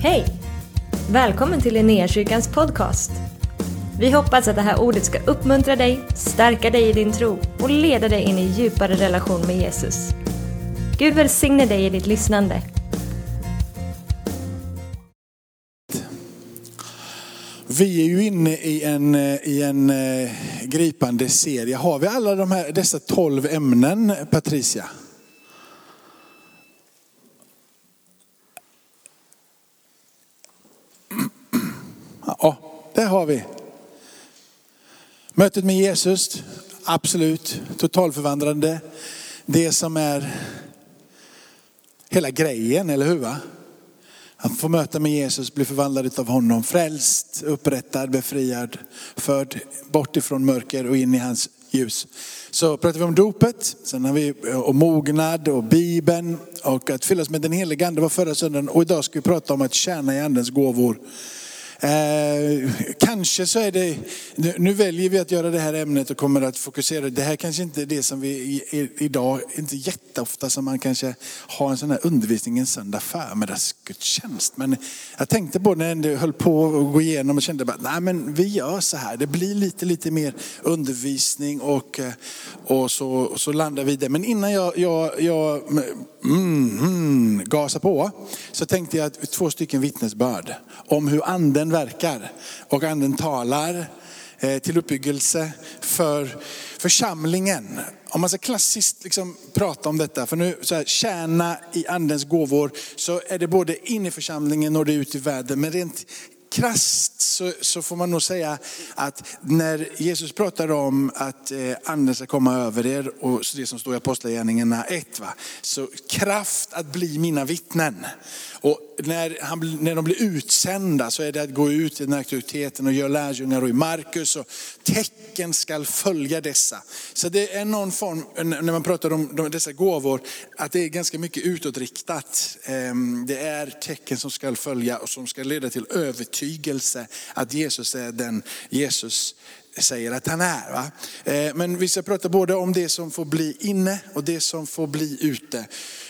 Hej! Välkommen till Linnéakyrkans podcast. Vi hoppas att det här ordet ska uppmuntra dig, stärka dig i din tro och leda dig in i djupare relation med Jesus. Gud välsigne dig i ditt lyssnande. Vi är ju inne i en, eh, i en eh, gripande serie. Har vi alla de här, dessa tolv ämnen, Patricia? Där det har vi. Mötet med Jesus, absolut, totalförvandlande. Det som är hela grejen, eller hur? Va? Att få möta med Jesus, bli förvandlad av honom, frälst, upprättad, befriad, förd bort ifrån mörker och in i hans ljus. Så pratar vi om dopet, sen har vi eh, om mognad och Bibeln och att fyllas med den helige ande var förra söndagen. Och idag ska vi prata om att tjäna i andens gåvor. Eh, kanske så är det, nu, väljer vi att göra det här ämnet och kommer att fokusera, det här kanske inte är det som vi i, idag, inte jätteofta som man kanske har en sån här undervisning en söndag förmiddagsgudstjänst. Men jag tänkte på när jag höll på att gå igenom och kände att nej men vi gör så här, det blir lite, lite mer undervisning och, eh, och så, så landar vi det. Men innan jag, jag, jag mm, mm, gasar på så tänkte jag att två stycken vittnesbörd om hur anden Anden verkar och anden talar eh, till uppbyggelse för församlingen. Om man ska klassiskt liksom prata om detta, för nu så här, tjäna i andens gåvor, så är det både in i församlingen och det ut i världen. Men rent krasst så, så, får man nog säga att när Jesus pratar om att eh, anden ska komma över er, och det som står i Apostlagärningarna 1, va? så kraft att bli mina vittnen. Och när, han, när de blir utsända så är det att gå ut i den auktoriteten och göra lärjungar och i Markus och tecken ska följa dessa. Så det är någon form, när man pratar om dessa gåvor, att det är ganska mycket utåtriktat. Ehm, det är tecken som ska följa och som ska leda till övertygelse att Jesus är den Jesus säger att han är. Va? Eh, men vi ska prata både om det som får bli inne och det som får bli ute.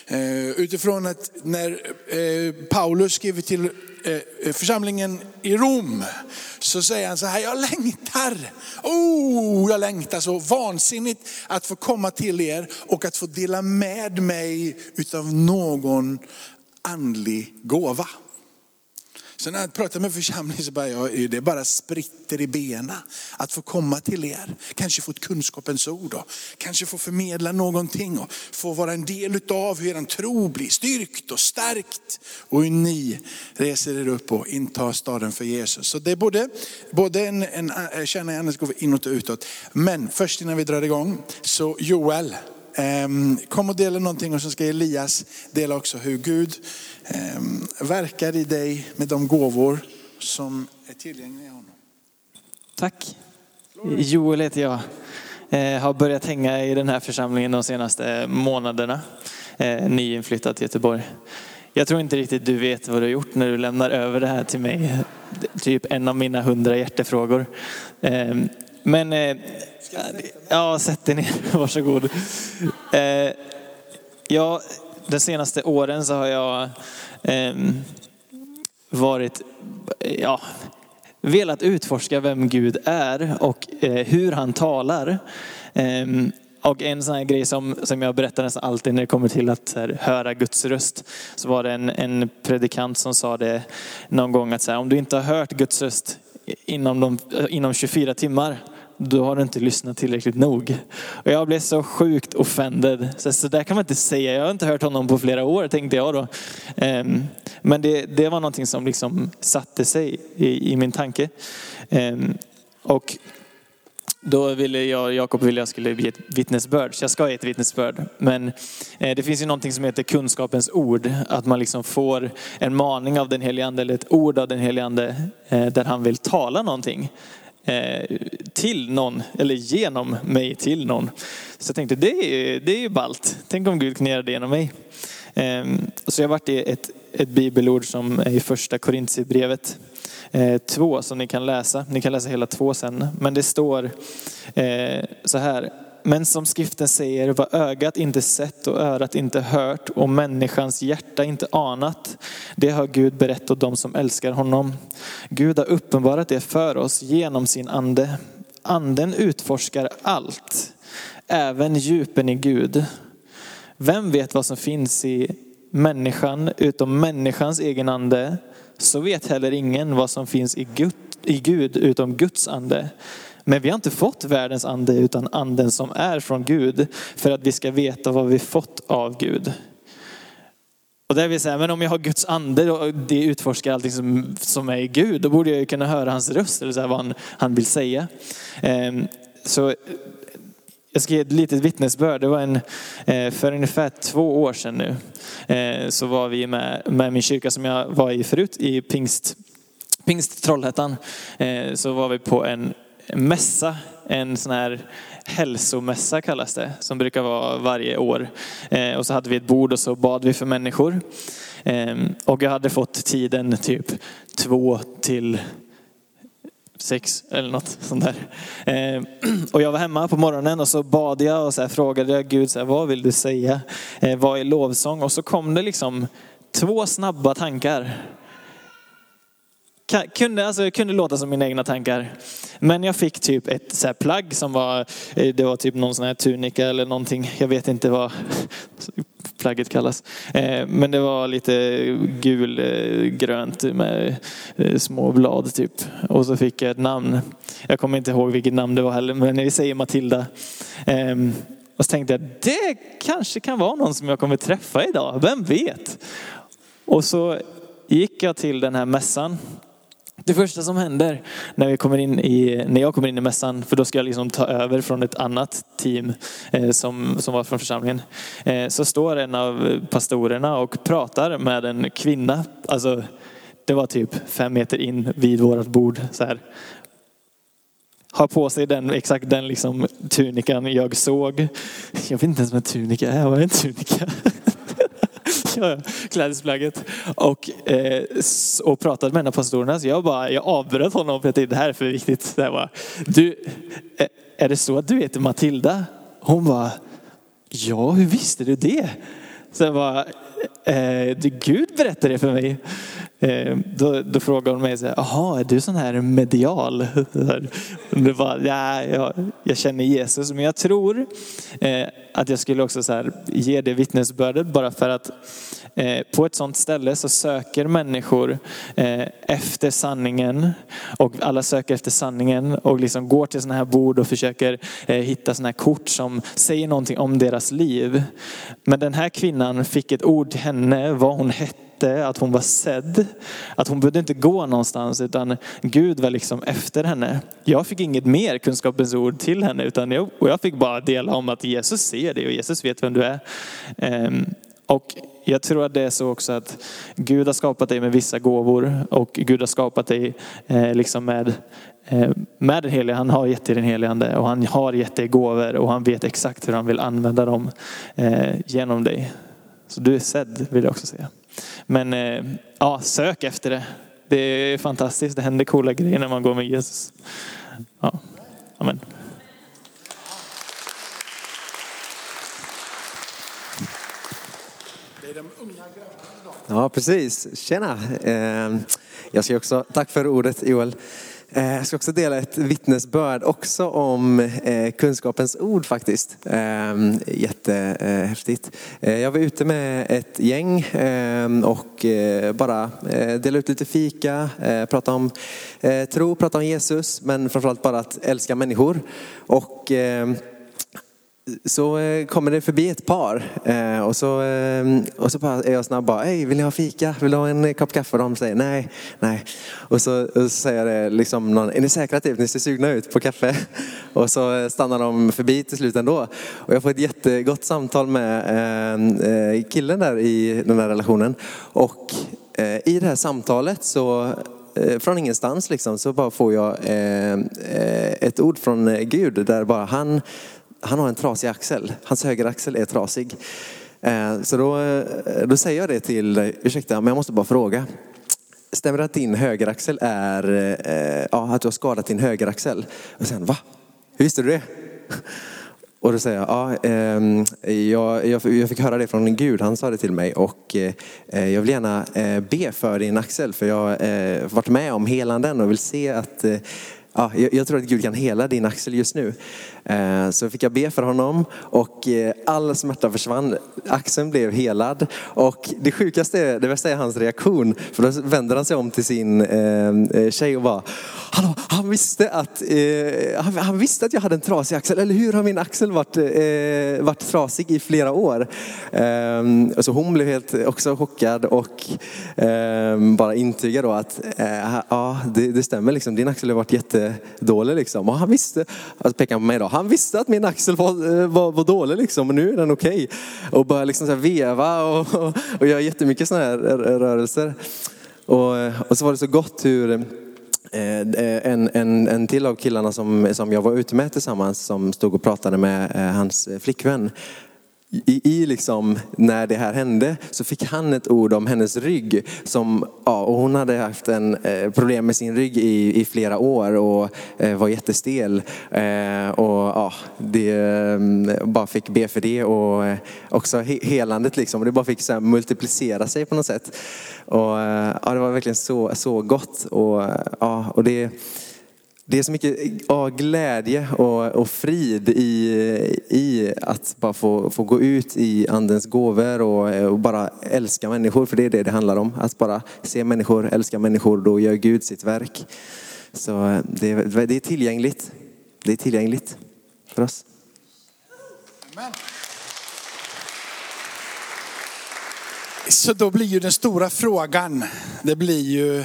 Eh, utifrån att när eh, Paulus skriver till församlingen i Rom så säger han så här, jag längtar, oh, jag längtar så vansinnigt att få komma till er och att få dela med mig utav någon andlig gåva. Så när jag pratar med församlingen så bara, ja, det bara spritter i benen att få komma till er. Kanske få ett kunskapens ord och kanske få förmedla någonting och få vara en del av hur er tro blir styrkt och stärkt. Och hur ni reser er upp och intar staden för Jesus. Så det är både, både en, en, en kärna i går inåt och utåt. Men först innan vi drar igång, så Joel, Ehm, kom och dela någonting och så ska Elias dela också hur Gud ehm, verkar i dig med de gåvor som är tillgängliga i honom. Tack. Joel heter jag. Eh, har börjat hänga i den här församlingen de senaste eh, månaderna. Eh, Nyinflyttad till Göteborg. Jag tror inte riktigt du vet vad du har gjort när du lämnar över det här till mig. Typ en av mina hundra hjärtefrågor. Ehm, men, ja, sätt dig ner, varsågod. Ja, de senaste åren så har jag eh, varit, ja, velat utforska vem Gud är och eh, hur han talar. Eh, och en sån här grej som, som jag berättar nästan alltid när det kommer till att här, höra Guds röst. Så var det en, en predikant som sa det någon gång att så här, om du inte har hört Guds röst inom, de, inom 24 timmar då har du inte lyssnat tillräckligt nog. Och jag blev så sjukt offended. Så, så där kan man inte säga. Jag har inte hört honom på flera år tänkte jag då. Um, men det, det var någonting som liksom satte sig i, i min tanke. Um, och då ville jag, Jakob ville jag skulle bli ett vittnesbörd, så jag ska ge ett vittnesbörd. Men eh, det finns ju någonting som heter kunskapens ord, att man liksom får en maning av den helige ande, eller ett ord av den helige ande, eh, där han vill tala någonting. Eh, till någon, eller genom mig till någon. Så jag tänkte det är, det är ju ballt. Tänk om Gud kan göra det genom mig. Ehm, så jag vart varit i ett, ett bibelord som är i första Korintierbrevet eh, två som ni kan läsa. Ni kan läsa hela två sen. Men det står eh, så här men som skriften säger, vad ögat inte sett och örat inte hört och människans hjärta inte anat, det har Gud berättat åt dem som älskar honom. Gud har uppenbarat det för oss genom sin ande. Anden utforskar allt, även djupen i Gud. Vem vet vad som finns i människan utom människans egen ande? Så vet heller ingen vad som finns i Gud, i Gud utom Guds ande. Men vi har inte fått världens ande utan anden som är från Gud för att vi ska veta vad vi fått av Gud. Och där vill säga, men om jag har Guds ande och det utforskar allting som, som är i Gud, då borde jag ju kunna höra hans röst, eller så här, vad han, han vill säga. Ehm, så jag ska ge ett litet vittnesbörd. Det var en, eh, för ungefär två år sedan nu, eh, så var vi med, med min kyrka som jag var i förut, i Pingst, Pingst Trollhättan. Eh, så var vi på en mässa, en sån här hälsomässa kallas det, som brukar vara varje år. Eh, och så hade vi ett bord och så bad vi för människor. Eh, och jag hade fått tiden typ två till sex eller något sånt där. Eh, och jag var hemma på morgonen och så bad jag och så frågade jag Gud, så här, vad vill du säga? Eh, vad är lovsång? Och så kom det liksom två snabba tankar kunde, alltså, kunde låta som mina egna tankar. Men jag fick typ ett så här plagg som var, eh, det var typ någon sån här tunika eller någonting. Jag vet inte vad plagget kallas. Eh, men det var lite gulgrönt eh, med små blad typ. Och så fick jag ett namn. Jag kommer inte ihåg vilket namn det var heller, men vi säger Matilda. Ehm, och så tänkte jag, det kanske kan vara någon som jag kommer träffa idag, vem vet? Och så gick jag till den här mässan det första som händer när, vi kommer in i, när jag kommer in i mässan, för då ska jag liksom ta över från ett annat team eh, som, som var från församlingen. Eh, så står en av pastorerna och pratar med en kvinna. Alltså, det var typ fem meter in vid vårt bord. Så här. Har på sig den, exakt den liksom tunikan jag såg. Jag vet inte ens vad en tunika är. Vad är en tunika? klädesplagget. Och, eh, och pratade med en av pastorerna. Så jag, bara, jag avbröt honom för att det här är för viktigt. Så jag bara, du, eh, är det så att du heter Matilda? Hon bara, ja hur visste du det? Så jag bara, eh, Gud berättade det för mig. Eh, då, då frågade hon mig, jaha är du sån här medial? Det var, ja, jag, jag känner Jesus, men jag tror eh, att jag skulle också så här, ge det vittnesbördet bara för att Eh, på ett sånt ställe så söker människor eh, efter sanningen och alla söker efter sanningen och liksom går till sådana här bord och försöker eh, hitta sådana här kort som säger någonting om deras liv. Men den här kvinnan fick ett ord till henne, vad hon hette hette, att hon var sedd. Att hon behövde inte gå någonstans utan Gud var liksom efter henne. Jag fick inget mer kunskapens ord till henne utan jag, och jag fick bara dela om att Jesus ser dig och Jesus vet vem du är. Ehm, och jag tror att det är så också att Gud har skapat dig med vissa gåvor och Gud har skapat dig eh, liksom med, eh, med den helige. Han har gett dig den helige ande och han har gett dig gåvor och han vet exakt hur han vill använda dem eh, genom dig. Så du är sedd vill jag också säga. Men eh, ja, sök efter det. Det är fantastiskt. Det händer coola grejer när man går med Jesus. Ja. Amen. Ja, precis. Tjena. Ehm, jag ska också, tack för ordet Joel. Ehm, jag ska också dela ett vittnesbörd också om eh, kunskapens ord faktiskt. Ehm, jättehäftigt. Jag var ute med ett gäng och eh, bara eh, delade ut lite fika, pratade om tro, pratade om Jesus, men framförallt bara att älska människor. Och så eh, kommer det förbi ett par eh, och så, eh, och så är jag snabb bara, hej vill ni ha fika? Vill du ha en kopp kaffe? Och de säger nej, nej. Och så, och så säger jag det liksom, någon, är ni säkra typ? Ni ser sugna ut på kaffe. Och så stannar de förbi till slut ändå. Och jag får ett jättegott samtal med killen där i den här relationen. Och i det här samtalet så från ingenstans liksom, så bara får jag ett ord från Gud där bara han han har en trasig axel. Hans högeraxel är trasig. Eh, så då, eh, då säger jag det till, eh, ursäkta men jag måste bara fråga. Stämmer det att din högeraxel är, ja att du har skadat din högeraxel? Och sen, va? Hur visste du det? Och då säger jag, ja, ehm, jag, jag, jag fick höra det från Gud, han sa det till mig och jag vill gärna be för din axel för jag har varit med om helanden och vill se att Ja, jag, jag tror att Gud kan hela din axel just nu. Eh, så fick jag be för honom och eh, all smärta försvann. Axeln blev helad. Och det sjukaste, är, det värsta är hans reaktion. För då vänder han sig om till sin eh, tjej och bara, Hallå, han visste att, han, han, visste att jag hade en trasig axel. Eller hur har min axel varit, varit trasig i flera år? så hon blev helt också chockad och bara intygade då att ja, det, det stämmer liksom. Din axel har varit jättedålig liksom. Och han visste, alltså pekade på mig då, han visste att min axel var, eh, var, var dålig liksom, och nu är den okej. Okay. Och började liksom så veva och, och, och göra jättemycket sådana här rörelser. Och, eh, och så var det så gott hur eh, en, en, en till av killarna som, som jag var ute med tillsammans som stod och pratade med hans flickvän i, i liksom, när det här hände så fick han ett ord om hennes rygg. Som, ja, och hon hade haft en, eh, problem med sin rygg i, i flera år och eh, var jättestel. Eh, och ja, det, eh, bara fick be för det och eh, också he, helandet liksom. Det bara fick så multiplicera sig på något sätt. Och, eh, ja, det var verkligen så, så gott. Och, eh, ja, och det det är så mycket ja, glädje och, och frid i, i att bara få, få gå ut i andens gåvor och, och, bara älska människor. För det är det det handlar om. Att bara se människor, älska människor, då gör Gud sitt verk. Så eh, det, det är tillgängligt. Det är tillgängligt för oss. Amen. Så då blir ju den stora frågan, det blir ju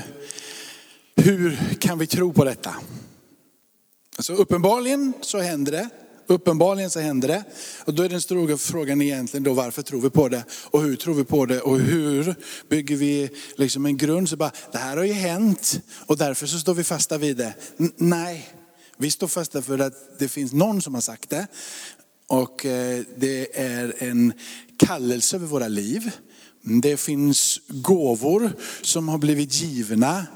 hur kan vi tro på detta? Så uppenbarligen så händer det. Uppenbarligen så händer det. Och då är den stora frågan egentligen då varför tror vi på det? Och hur tror vi på det? Och hur bygger vi liksom en grund? Så bara, det här har ju hänt och därför så står vi fasta vid det. N nej, vi står fasta för att det finns någon som har sagt det. Och eh, det är en kallelse över våra liv. Det finns gåvor som har blivit givna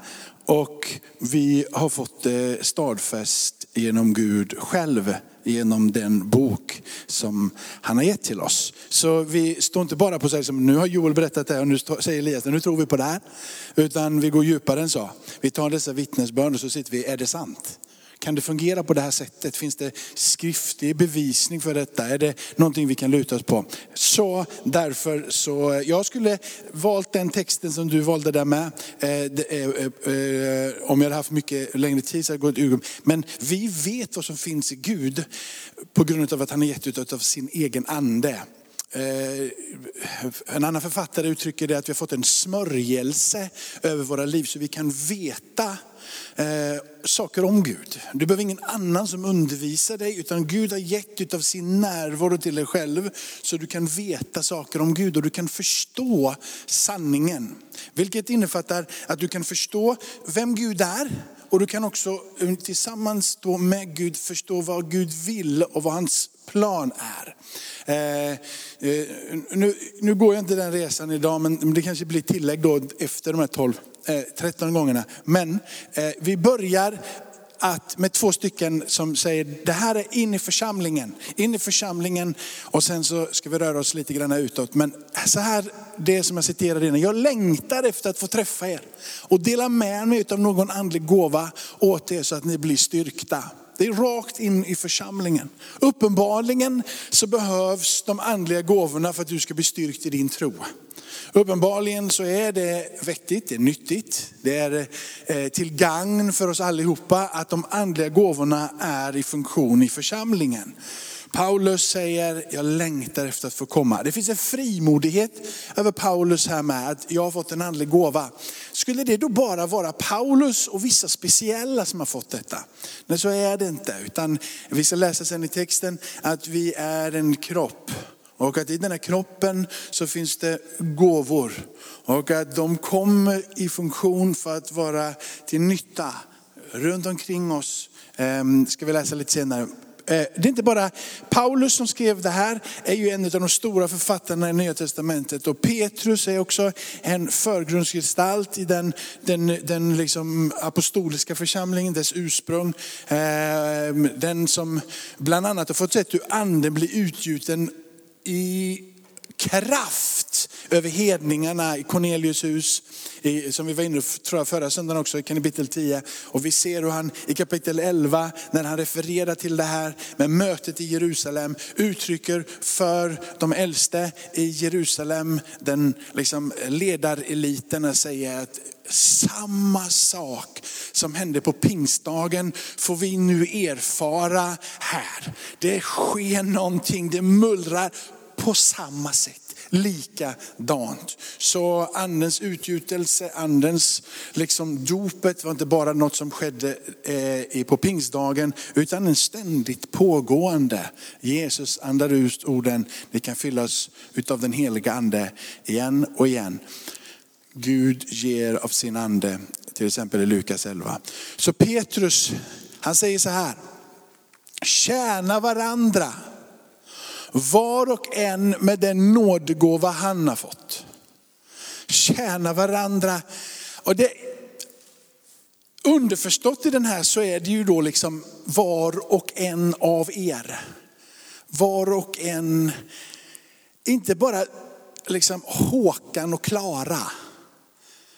och vi har fått det stadfäst genom Gud själv, genom den bok som han har gett till oss. Så vi står inte bara på att säga nu har Joel berättat det här och nu säger Elias nu tror vi på det här. Utan vi går djupare än så. Vi tar dessa vittnesbörd och så sitter vi, är det sant? Kan det fungera på det här sättet? Finns det skriftlig bevisning för detta? Är det någonting vi kan luta oss på? Så därför så, jag skulle valt den texten som du valde där med. Eh, eh, eh, om jag hade haft mycket längre tid så hade jag gått ur. Men vi vet vad som finns i Gud på grund av att han har gett ut av sin egen ande. Eh, en annan författare uttrycker det att vi har fått en smörjelse över våra liv så vi kan veta eh, saker om Gud. Du behöver ingen annan som undervisar dig, utan Gud har gett utav sin närvaro till dig själv. Så du kan veta saker om Gud och du kan förstå sanningen. Vilket innefattar att du kan förstå vem Gud är, och du kan också tillsammans då med Gud förstå vad Gud vill och vad hans plan är. Eh, eh, nu, nu går jag inte den resan idag, men det kanske blir tillägg då efter de här 12 13 eh, gångerna. Men eh, vi börjar att med två stycken som säger, det här är in i församlingen. In i församlingen och sen så ska vi röra oss lite grann utåt. Men så här, det som jag citerade innan. Jag längtar efter att få träffa er och dela med mig av någon andlig gåva åt er så att ni blir styrkta. Det är rakt in i församlingen. Uppenbarligen så behövs de andliga gåvorna för att du ska bli styrkt i din tro. Uppenbarligen så är det vettigt, det är nyttigt, det är eh, till gagn för oss allihopa att de andliga gåvorna är i funktion i församlingen. Paulus säger, jag längtar efter att få komma. Det finns en frimodighet över Paulus här med att jag har fått en andlig gåva. Skulle det då bara vara Paulus och vissa speciella som har fått detta? Nej så är det inte, utan vi ska läsa sen i texten att vi är en kropp. Och att i den här kroppen så finns det gåvor. Och att de kommer i funktion för att vara till nytta runt omkring oss. Ehm, ska vi läsa lite senare. Eh, det är inte bara Paulus som skrev det här, är ju en av de stora författarna i Nya Testamentet. Och Petrus är också en förgrundsgestalt i den, den, den liksom apostoliska församlingen, dess ursprung. Ehm, den som bland annat har fått sett hur anden blir utgjuten i kraft över hedningarna i Cornelius hus. I, som vi var inne på förra söndagen också i kapitel 10. Och vi ser hur han i kapitel 11, när han refererar till det här med mötet i Jerusalem, uttrycker för de äldste i Jerusalem, den liksom ledareliten, säger att samma sak som hände på pingstdagen får vi nu erfara här. Det sker någonting, det mullrar på samma sätt. Likadant. Så andens utgjutelse, andens liksom dopet var inte bara något som skedde eh, på pingstdagen, utan en ständigt pågående. Jesus andar ut orden, ni kan fyllas utav den heliga ande igen och igen. Gud ger av sin ande, till exempel i Lukas 11. Så Petrus, han säger så här, tjäna varandra var och en med den nådegåva han har fått. Tjäna varandra. Och det, underförstått i den här så är det ju då liksom var och en av er. Var och en, inte bara liksom Håkan och Klara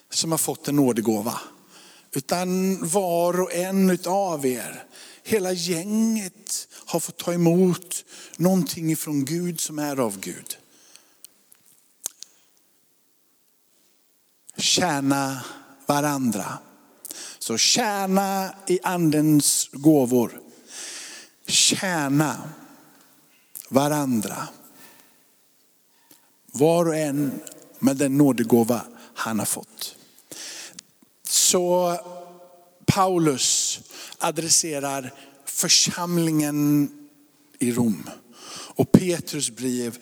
som har fått en nådegåva. Utan var och en utav er, hela gänget har fått ta emot någonting ifrån Gud som är av Gud. Tjäna varandra. Så tjäna i andens gåvor. Tjäna varandra. Var och en med den nådegåva han har fått. Så Paulus adresserar församlingen i Rom. Och Petrus brev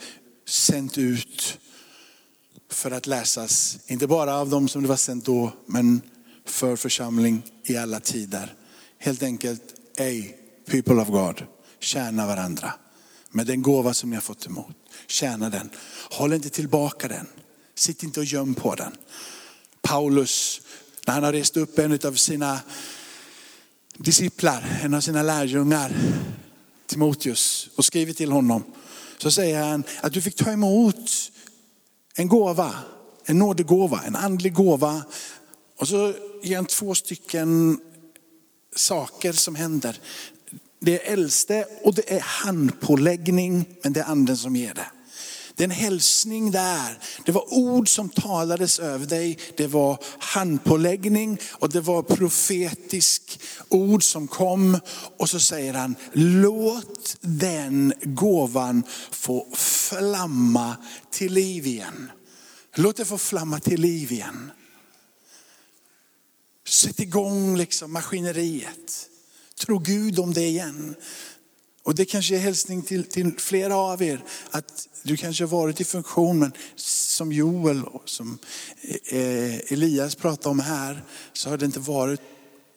sänt ut för att läsas, inte bara av dem som det var sänt då, men för församling i alla tider. Helt enkelt, ey, people of God, tjäna varandra. Med den gåva som ni har fått emot. Tjäna den. Håll inte tillbaka den. Sitt inte och göm på den. Paulus, när han har rest upp en av sina disciplar, en av sina lärjungar, Timoteus, och skriver till honom. Så säger han att du fick ta emot en gåva, en nådegåva, en andlig gåva. Och så ger han två stycken saker som händer. Det är äldste och det är handpåläggning, men det är anden som ger det. Det är en hälsning där. Det var ord som talades över dig. Det var handpåläggning och det var profetisk ord som kom. Och så säger han, låt den gåvan få flamma till liv igen. Låt det få flamma till liv igen. Sätt igång liksom maskineriet. Tro Gud om det igen. Och det kanske är hälsning till, till flera av er, att du kanske har varit i funktion, men som Joel och som eh, Elias pratade om här, så har det inte varit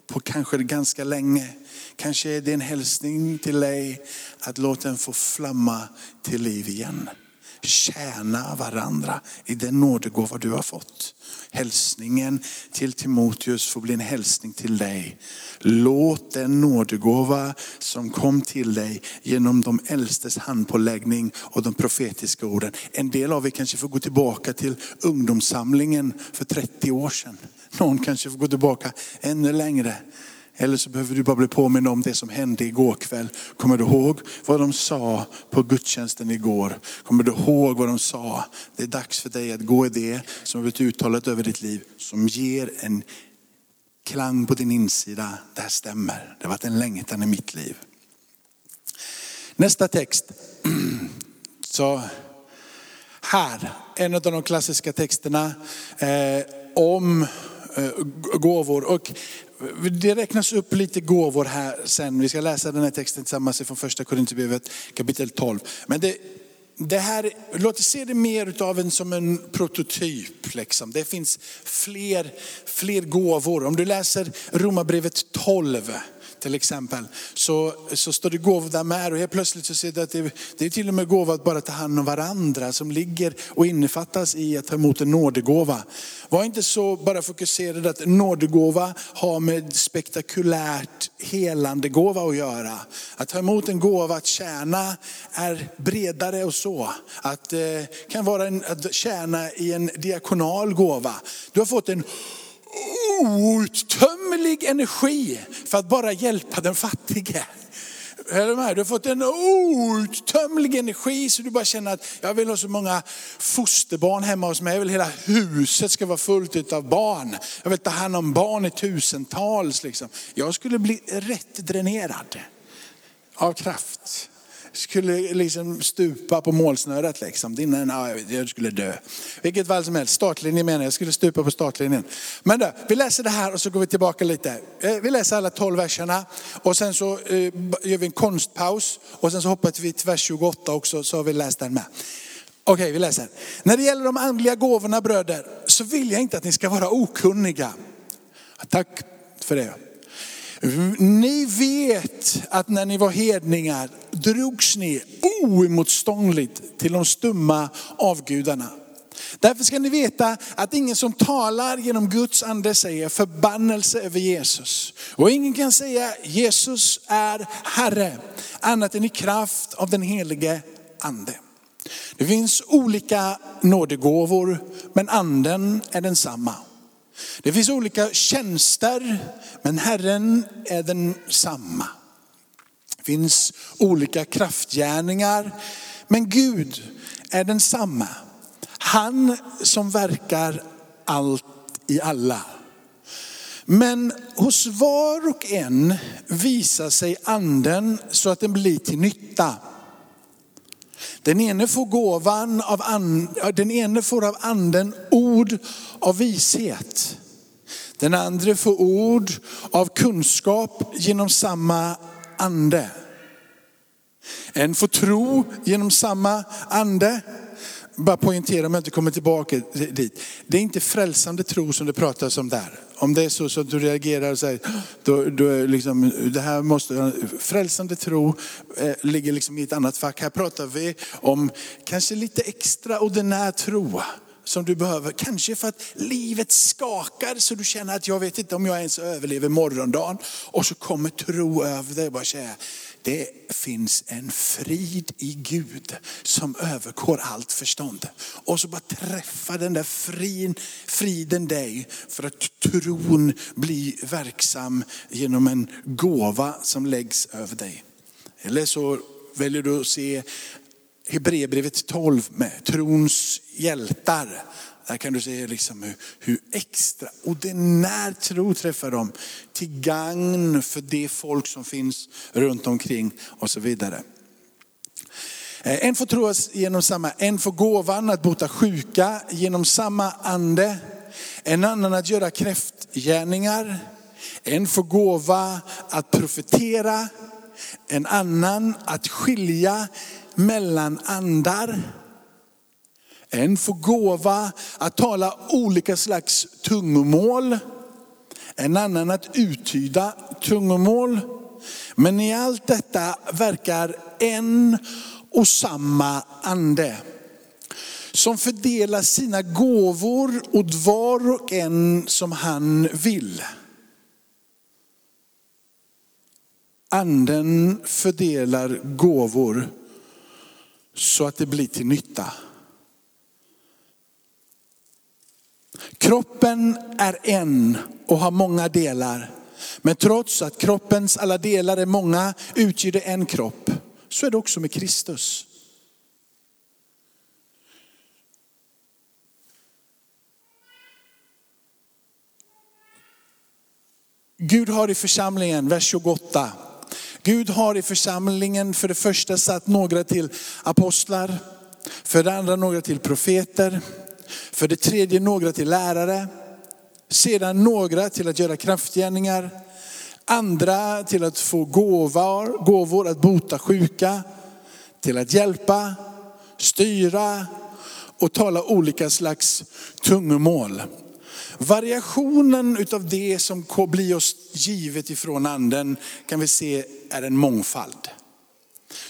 på kanske ganska länge. Kanske är det en hälsning till dig att låta den få flamma till liv igen. Tjäna varandra i den nådegåva du har fått. Hälsningen till Timoteus får bli en hälsning till dig. Låt den nådegåva som kom till dig genom de äldstes handpåläggning och de profetiska orden. En del av er kanske får gå tillbaka till ungdomssamlingen för 30 år sedan. Någon kanske får gå tillbaka ännu längre. Eller så behöver du bara bli påminn om det som hände igår kväll. Kommer du ihåg vad de sa på gudstjänsten igår? Kommer du ihåg vad de sa? Det är dags för dig att gå i det som har blivit uttalat över ditt liv. Som ger en klang på din insida. Det här stämmer. Det har varit en längtan i mitt liv. Nästa text. Så här, en av de klassiska texterna eh, om eh, gåvor. Och det räknas upp lite gåvor här sen. Vi ska läsa den här texten tillsammans från första Korinthierbrevet kapitel 12. Men det, det här, låt oss se det mer av en, som en prototyp. Liksom. Det finns fler, fler gåvor. Om du läser Romarbrevet 12, till exempel, så, så står det gåvor där med. Och helt plötsligt så ser du att det, det är till och med gåva att bara ta hand om varandra som ligger och innefattas i att ta emot en nådegåva. Var inte så bara fokuserad att en nådegåva har med spektakulärt helande gåva att göra. Att ta emot en gåva att tjäna är bredare och så. Att eh, kan vara en, att tjäna i en diakonal gåva. Du har fått en outtömlig energi för att bara hjälpa den fattige. Är du med? Du har fått en outtömlig energi så du bara känner att jag vill ha så många fosterbarn hemma hos mig. Jag vill hela huset ska vara fullt av barn. Jag vill ta hand om barn i tusentals. Liksom. Jag skulle bli rätt dränerad av kraft skulle liksom stupa på målsnöret. Liksom. Innan, ja, jag skulle dö. Vilket fall som helst, startlinjen menar jag, jag skulle stupa på startlinjen. Men då, vi läser det här och så går vi tillbaka lite. Eh, vi läser alla tolv verserna och sen så eh, gör vi en konstpaus och sen så hoppar vi till vers 28 också så har vi läst den med. Okej, vi läser. När det gäller de andliga gåvorna bröder så vill jag inte att ni ska vara okunniga. Tack för det. Ni vet att när ni var hedningar drogs ni oemotståndligt till de stumma avgudarna. Därför ska ni veta att ingen som talar genom Guds ande säger förbannelse över Jesus. Och ingen kan säga Jesus är Herre annat än i kraft av den helige ande. Det finns olika nådegåvor men anden är densamma. Det finns olika tjänster, men Herren är densamma. Det finns olika kraftgärningar, men Gud är densamma. Han som verkar allt i alla. Men hos var och en visar sig anden så att den blir till nytta. Den ene får gåvan av anden, den ene får av anden ord av vishet. Den andra får ord av kunskap genom samma ande. En får tro genom samma ande. Bara poängtera om jag inte kommer tillbaka dit. Det är inte frälsande tro som det pratas om där. Om det är så, att du reagerar och säger, då, då liksom, det här måste, frälsande tro eh, ligger liksom i ett annat fack. Här pratar vi om kanske lite extraordinär tro som du behöver. Kanske för att livet skakar så du känner att jag vet inte om jag ens överlever morgondagen. Och så kommer tro över dig. och Bara säga, det finns en frid i Gud som övergår allt förstånd. Och så bara träffar den där frin, friden dig för att tron blir verksam genom en gåva som läggs över dig. Eller så väljer du att se Hebreerbrevet 12 med trons hjältar. Där kan du se liksom hur, hur extraordinär tro träffar dem till gagn för det folk som finns runt omkring och så vidare. Eh, en får tro genom samma, en får gåvan att bota sjuka genom samma ande. En annan att göra kräftgärningar. En får gåva att profetera. En annan att skilja mellan andar. En får gåva att tala olika slags tungomål. En annan att uttyda tungomål. Men i allt detta verkar en och samma ande. Som fördelar sina gåvor åt var och en som han vill. Anden fördelar gåvor så att det blir till nytta. Kroppen är en och har många delar. Men trots att kroppens alla delar är många utgör det en kropp. Så är det också med Kristus. Gud har i församlingen, vers 28, Gud har i församlingen för det första satt några till apostlar, för det andra några till profeter, för det tredje några till lärare, sedan några till att göra kraftgärningar, andra till att få gåvor, gåvor att bota sjuka, till att hjälpa, styra och tala olika slags tungomål variationen utav det som blir oss givet ifrån anden kan vi se är en mångfald.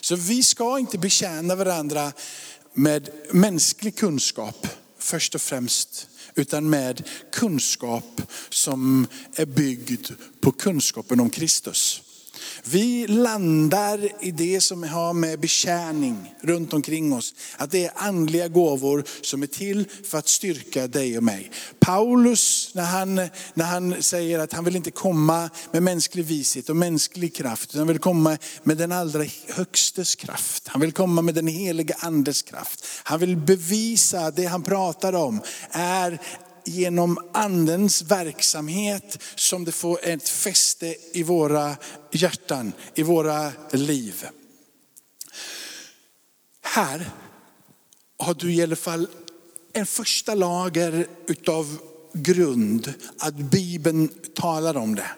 Så vi ska inte betjäna varandra med mänsklig kunskap först och främst, utan med kunskap som är byggd på kunskapen om Kristus. Vi landar i det som har med betjäning runt omkring oss. Att det är andliga gåvor som är till för att styrka dig och mig. Paulus, när han, när han säger att han vill inte komma med mänsklig vishet och mänsklig kraft, utan han vill komma med den allra högstes kraft. Han vill komma med den heliga andes kraft. Han vill bevisa det han pratar om är genom andens verksamhet som det får ett fäste i våra hjärtan, i våra liv. Här har du i alla fall en första lager utav grund, att Bibeln talar om det.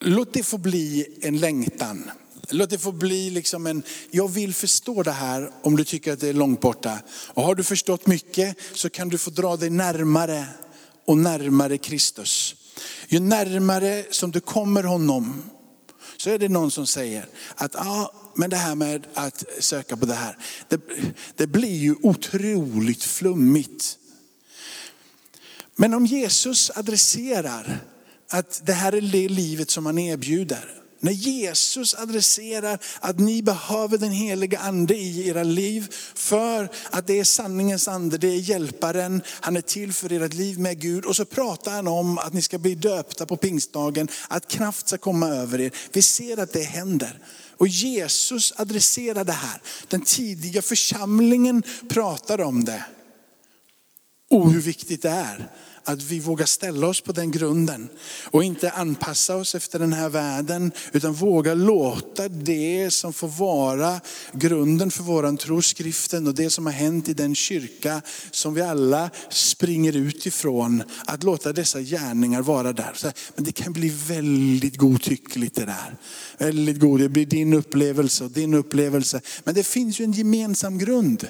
Låt det få bli en längtan. Låt det få bli liksom en, jag vill förstå det här om du tycker att det är långt borta. Och har du förstått mycket så kan du få dra dig närmare och närmare Kristus. Ju närmare som du kommer honom så är det någon som säger att ja, men det här med att söka på det här, det, det blir ju otroligt flummigt. Men om Jesus adresserar att det här är det livet som han erbjuder, när Jesus adresserar att ni behöver den heliga ande i era liv för att det är sanningens ande, det är hjälparen, han är till för ert liv med Gud. Och så pratar han om att ni ska bli döpta på pingstdagen, att kraft ska komma över er. Vi ser att det händer. Och Jesus adresserar det här. Den tidiga församlingen pratar om det. Och hur viktigt det är att vi vågar ställa oss på den grunden och inte anpassa oss efter den här världen, utan våga låta det som får vara grunden för våran tro, skriften och det som har hänt i den kyrka som vi alla springer ut ifrån, att låta dessa gärningar vara där. Men det kan bli väldigt godtyckligt det där. Väldigt god, det blir din upplevelse och din upplevelse. Men det finns ju en gemensam grund.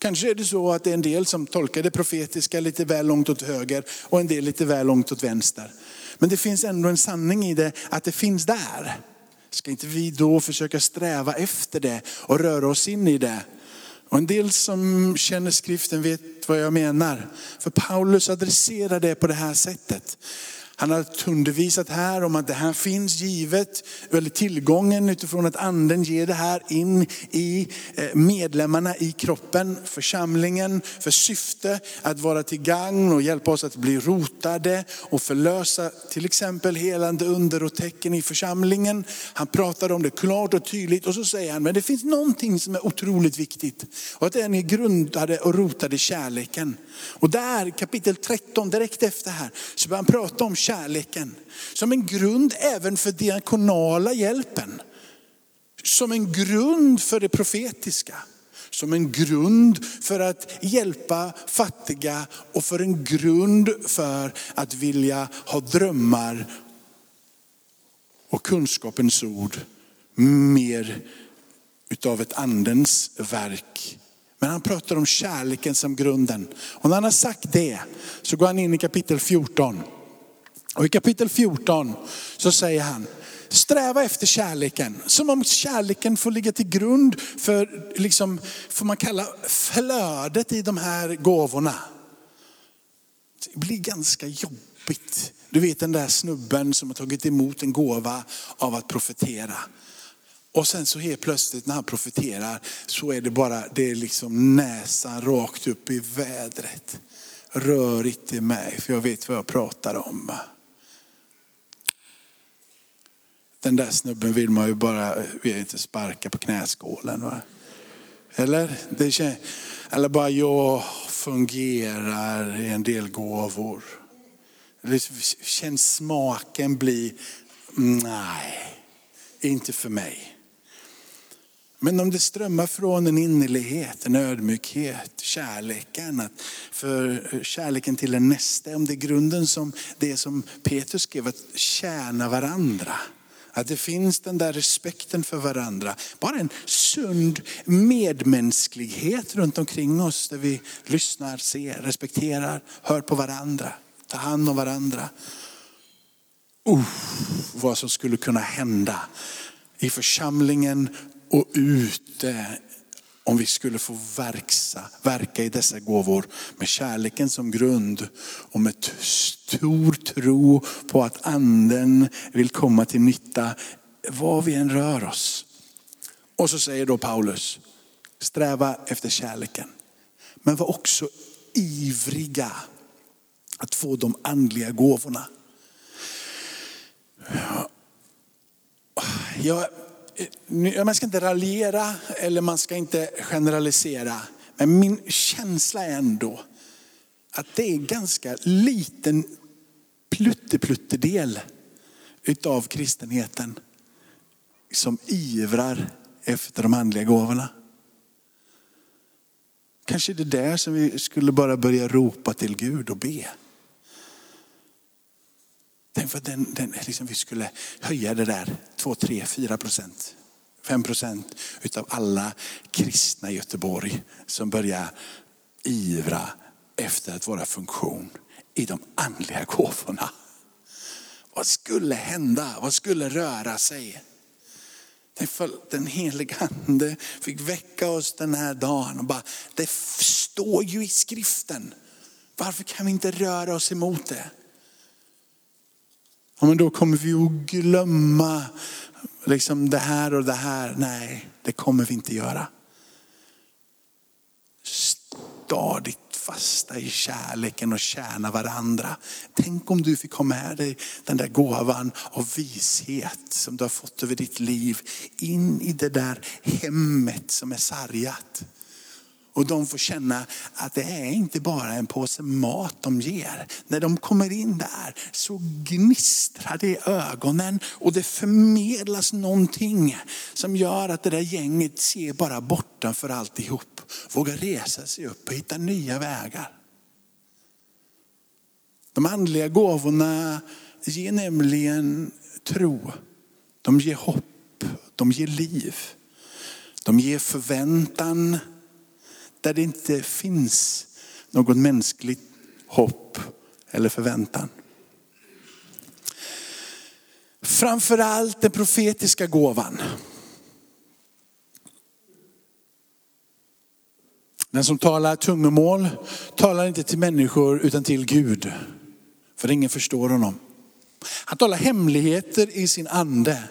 Kanske är det så att det är en del som tolkar det profetiska lite väl långt åt höger och en del lite väl långt åt vänster. Men det finns ändå en sanning i det, att det finns där. Ska inte vi då försöka sträva efter det och röra oss in i det? Och en del som känner skriften vet vad jag menar. För Paulus adresserar det på det här sättet. Han har undervisat här om att det här finns givet, eller tillgången utifrån att anden ger det här in i eh, medlemmarna i kroppen, församlingen, för syfte att vara till gagn och hjälpa oss att bli rotade och förlösa till exempel helande under och tecken i församlingen. Han pratar om det klart och tydligt och så säger han, men det finns någonting som är otroligt viktigt. Och att den är grundade och rotade i kärleken. Och där, kapitel 13, direkt efter här, så börjar han prata om kärleken kärleken, Som en grund även för diakonala hjälpen. Som en grund för det profetiska. Som en grund för att hjälpa fattiga och för en grund för att vilja ha drömmar och kunskapens ord mer utav ett andens verk. Men han pratar om kärleken som grunden. Och när han har sagt det så går han in i kapitel 14. Och i kapitel 14 så säger han, sträva efter kärleken. Som om kärleken får ligga till grund för, liksom, får man kalla flödet i de här gåvorna. Det blir ganska jobbigt. Du vet den där snubben som har tagit emot en gåva av att profetera. Och sen så helt plötsligt när han profeterar så är det bara, det är liksom näsan rakt upp i vädret. Rör inte mig för jag vet vad jag pratar om. Den där snubben vill man ju bara, vill inte sparka på knäskålen. Va? Eller? Det känns, eller bara jag fungerar i en del gåvor. Det känns smaken bli, nej, inte för mig. Men om det strömmar från en innerlighet, en ödmjukhet, kärleken, för kärleken till den nästa, om det är grunden som det som Petrus skrev, att tjäna varandra. Att det finns den där respekten för varandra. Bara en sund medmänsklighet runt omkring oss där vi lyssnar, ser, respekterar, hör på varandra, tar hand om varandra. Uh, vad som skulle kunna hända i församlingen och ute om vi skulle få verksa, verka i dessa gåvor med kärleken som grund och med stor tro på att anden vill komma till nytta var vi än rör oss. Och så säger då Paulus, sträva efter kärleken. Men var också ivriga att få de andliga gåvorna. Jag man ska inte raljera eller man ska inte generalisera. Men min känsla är ändå att det är ganska liten pluttepluttedel utav kristenheten som ivrar efter de andliga gåvorna. Kanske det där som vi skulle bara börja ropa till Gud och be. Tänk för att den, den, liksom vi skulle höja det där 2, 3, 4 procent. 5 procent utav alla kristna i Göteborg som börjar ivra efter att vara funktion i de andliga gåvorna. Vad skulle hända? Vad skulle röra sig? Den heliga ande fick väcka oss den här dagen och bara, det står ju i skriften. Varför kan vi inte röra oss emot det? Ja, men då kommer vi att glömma liksom det här och det här. Nej, det kommer vi inte göra. Stadigt fasta i kärleken och tjäna varandra. Tänk om du fick ha med dig den där gåvan av vishet som du har fått över ditt liv in i det där hemmet som är sargat. Och de får känna att det är inte bara en påse mat de ger. När de kommer in där så gnistrar det i ögonen och det förmedlas någonting som gör att det där gänget ser bara bortanför alltihop. Vågar resa sig upp och hitta nya vägar. De andliga gåvorna ger nämligen tro. De ger hopp, de ger liv. De ger förväntan där det inte finns något mänskligt hopp eller förväntan. Framförallt den profetiska gåvan. Den som talar tungomål talar inte till människor utan till Gud. För ingen förstår honom. Han talar hemligheter i sin ande.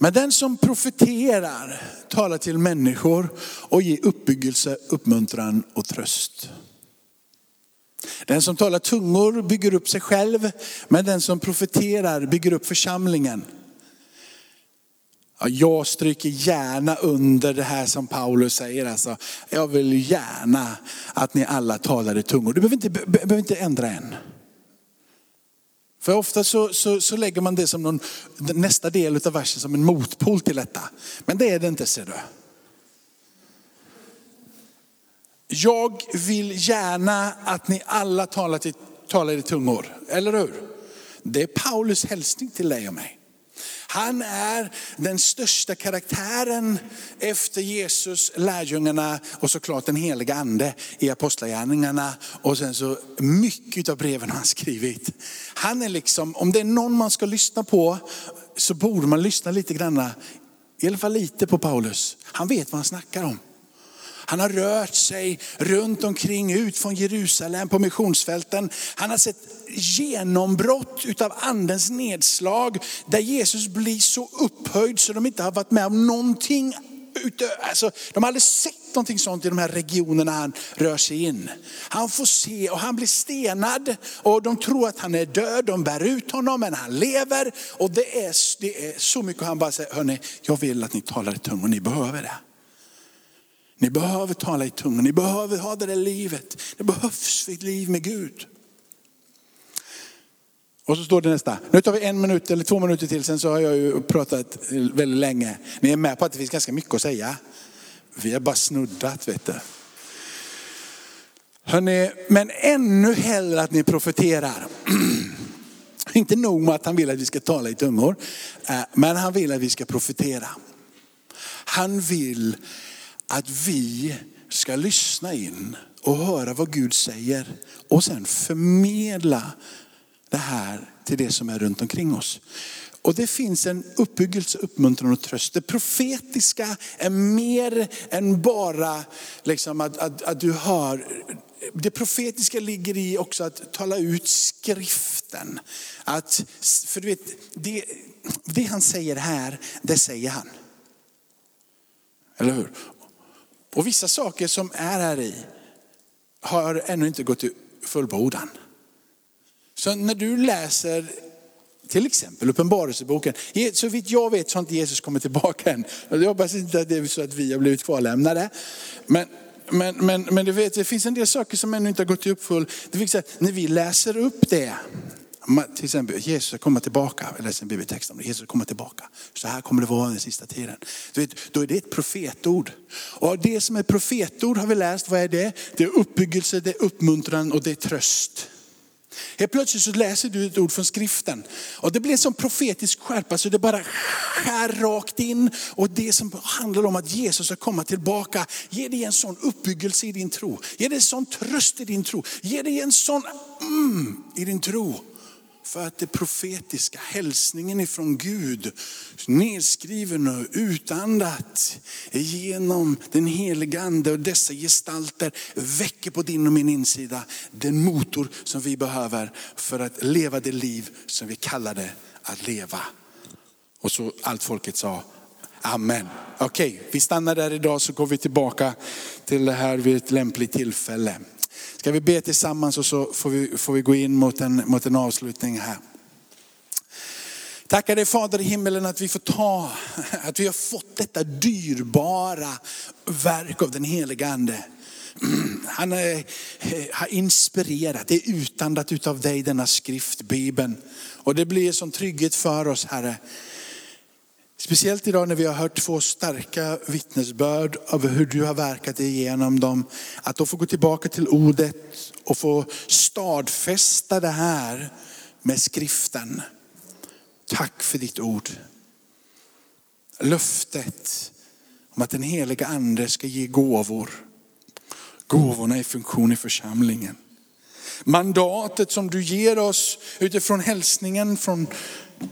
Men den som profeterar talar till människor och ger uppbyggelse, uppmuntran och tröst. Den som talar tungor bygger upp sig själv, men den som profeterar bygger upp församlingen. Ja, jag stryker gärna under det här som Paulus säger. Alltså, jag vill gärna att ni alla talar i tungor. Du behöver inte, behöver inte ändra än. För ofta så, så, så, lägger man det som någon, nästa del av versen som en motpol till detta. Men det är det inte ser du. Jag vill gärna att ni alla talar, till, talar i tungor, eller hur? Det är Paulus hälsning till dig och mig. Han är den största karaktären efter Jesus, lärjungarna och såklart den heliga ande i apostlagärningarna. Och sen så mycket av breven han skrivit. Han är liksom, om det är någon man ska lyssna på så borde man lyssna lite granna, i alla fall lite på Paulus. Han vet vad han snackar om. Han har rört sig runt omkring ut från Jerusalem på missionsfälten. Han har sett genombrott utav andens nedslag där Jesus blir så upphöjd så de inte har varit med om någonting Alltså, de har aldrig sett någonting sånt i de här regionerna han rör sig in. Han får se och han blir stenad och de tror att han är död. De bär ut honom men han lever. Och det är, det är så mycket. Han bara säger, hörni, jag vill att ni talar i tungor, ni behöver det. Ni behöver tala i tungor, ni behöver ha det där livet. Det behövs för ett liv med Gud. Och så står det nästa. Nu tar vi en minut eller två minuter till, sen så har jag ju pratat väldigt länge. Ni är med på att det finns ganska mycket att säga. Vi har bara snuddat vet du. Hörrni, men ännu hellre att ni profeterar. Inte nog med att han vill att vi ska tala i tungor, eh, men han vill att vi ska profetera. Han vill att vi ska lyssna in och höra vad Gud säger och sen förmedla det här till det som är runt omkring oss. Och det finns en uppbyggelse, uppmuntran och tröst. Det profetiska är mer än bara liksom att, att, att du hör. Det profetiska ligger i också att tala ut skriften. Att, för du vet, det, det han säger här, det säger han. Eller hur? Och vissa saker som är här i har ännu inte gått till fullbordan. Så när du läser till exempel Uppenbarelseboken. Så vitt jag vet så har inte Jesus kommit tillbaka än. Jag hoppas inte att det är så att vi har blivit kvarlämnade. Men, men, men, men du vet, det finns en del saker som ännu inte har gått till uppfull. Det vill säga, när vi läser upp det, till exempel Jesus ska komma tillbaka, jag läser en bibeltext om det, Jesus kommer tillbaka. Så här kommer det vara den sista tiden. Du vet, då är det ett profetord. Och det som är profetord har vi läst, vad är det? Det är uppbyggelse, det är uppmuntran och det är tröst. Helt plötsligt så läser du ett ord från skriften. Och det blir en sån profetisk skärpa så det bara skär rakt in. Och det som handlar om att Jesus ska komma tillbaka, ge dig en sån uppbyggelse i din tro. Ge dig en sån tröst i din tro. Ge dig en sån mm i din tro. För att det profetiska, hälsningen ifrån Gud, nedskriven och utandat genom den heliga ande och dessa gestalter väcker på din och min insida den motor som vi behöver för att leva det liv som vi kallar det att leva. Och så allt folket sa Amen. Okej, okay, vi stannar där idag så går vi tillbaka till det här vid ett lämpligt tillfälle. Ska vi be tillsammans och så får vi, får vi gå in mot en, mot en avslutning här. Tackar dig Fader i himmelen att vi får ta, att vi har fått detta dyrbara verk av den heliga Ande. Han är, har inspirerat, det är utandat utav dig denna skrift, Bibeln. Och det blir som trygghet för oss Herre. Speciellt idag när vi har hört två starka vittnesbörd av hur du har verkat igenom dem. Att då få gå tillbaka till ordet och få stadfästa det här med skriften. Tack för ditt ord. Löftet om att den heliga ande ska ge gåvor. Gåvorna i funktion i församlingen. Mandatet som du ger oss utifrån hälsningen från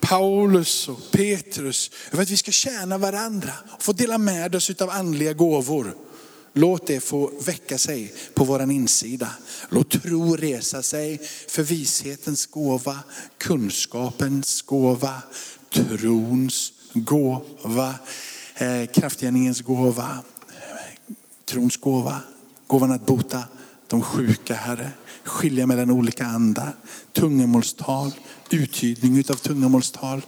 Paulus och Petrus, för att vi ska tjäna varandra och få dela med oss av andliga gåvor. Låt det få väcka sig på våran insida. Låt tro resa sig för vishetens gåva, kunskapens gåva, trons gåva, eh, kraftgärningens gåva, trons gåva, gåvan att bota de sjuka Herre, skilja mellan olika andar, tungemålstal, uttydning av tungamålstal.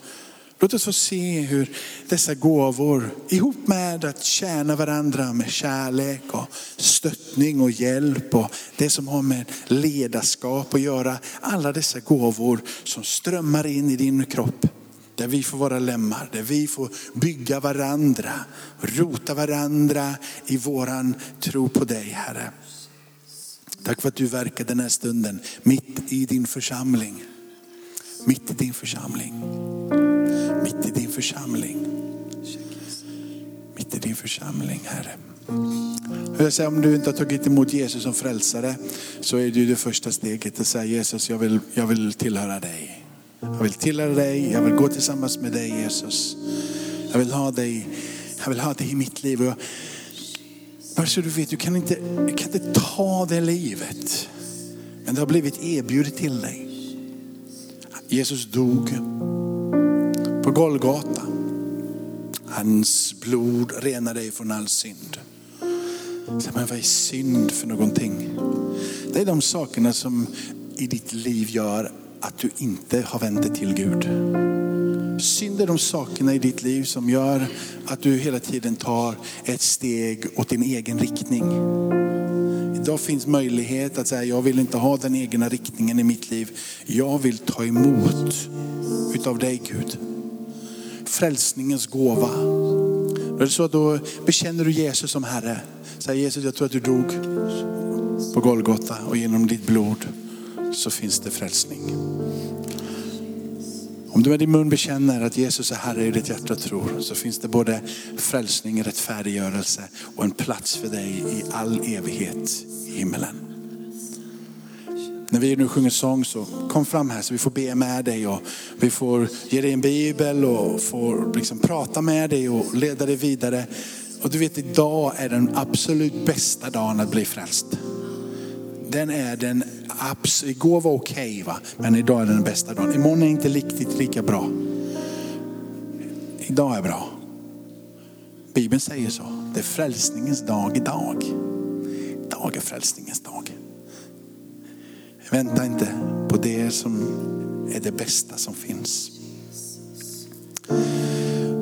Låt oss få se hur dessa gåvor ihop med att tjäna varandra med kärlek och stöttning och hjälp och det som har med ledarskap att göra. Alla dessa gåvor som strömmar in i din kropp. Där vi får vara lemmar, där vi får bygga varandra, rota varandra i våran tro på dig Herre. Tack för att du verkar den här stunden mitt i din församling. Mitt i din församling. Mitt i din församling. Mitt i din församling, Herre. Jag säger, om du inte har tagit emot Jesus som frälsare så är det det första steget att säga Jesus, jag vill, jag vill tillhöra dig. Jag vill tillhöra dig, jag vill gå tillsammans med dig Jesus. Jag vill ha dig, jag vill ha dig i mitt liv. Jag, bara så du vet, du kan, inte, du kan inte ta det livet. Men det har blivit erbjudet till dig. Jesus dog på Golgata. Hans blod renar dig från all synd. Men vad är synd för någonting? Det är de sakerna som i ditt liv gör att du inte har vänt dig till Gud. Synd är de sakerna i ditt liv som gör att du hela tiden tar ett steg åt din egen riktning. Idag finns möjlighet att säga, jag vill inte ha den egna riktningen i mitt liv. Jag vill ta emot utav dig Gud. Frälsningens gåva. Då är det så då bekänner du Jesus som Herre. Säger Jesus, jag tror att du dog på Golgata och genom ditt blod så finns det frälsning. Om du med din mun bekänner att Jesus är Herre i ditt hjärta och tror så finns det både frälsning, rättfärdiggörelse och en plats för dig i all evighet i himmelen. När vi nu sjunger sång så kom fram här så vi får be med dig och vi får ge dig en bibel och får liksom prata med dig och leda dig vidare. Och du vet idag är den absolut bästa dagen att bli frälst. Den är den absolut, igår var okej okay, men idag är den bästa dagen. Imorgon är inte riktigt lika bra. Idag är bra. Bibeln säger så. Det är frälsningens dag idag. Idag är frälsningens dag. Vänta inte på det som är det bästa som finns.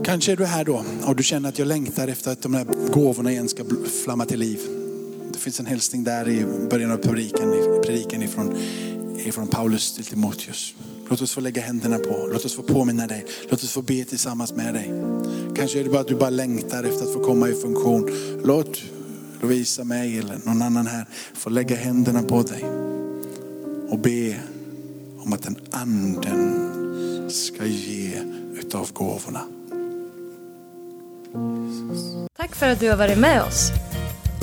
Kanske är du här då och du känner att jag längtar efter att de här gåvorna igen ska flamma till liv. Det finns en hälsning där i början av predikan, predikan ifrån, ifrån Paulus till Timoteus. Låt oss få lägga händerna på, låt oss få påminna dig, låt oss få be tillsammans med dig. Kanske är det bara att du bara längtar efter att få komma i funktion. Låt Lovisa, mig eller någon annan här få lägga händerna på dig och be om att den anden ska ge utav gåvorna. Tack för att du har varit med oss.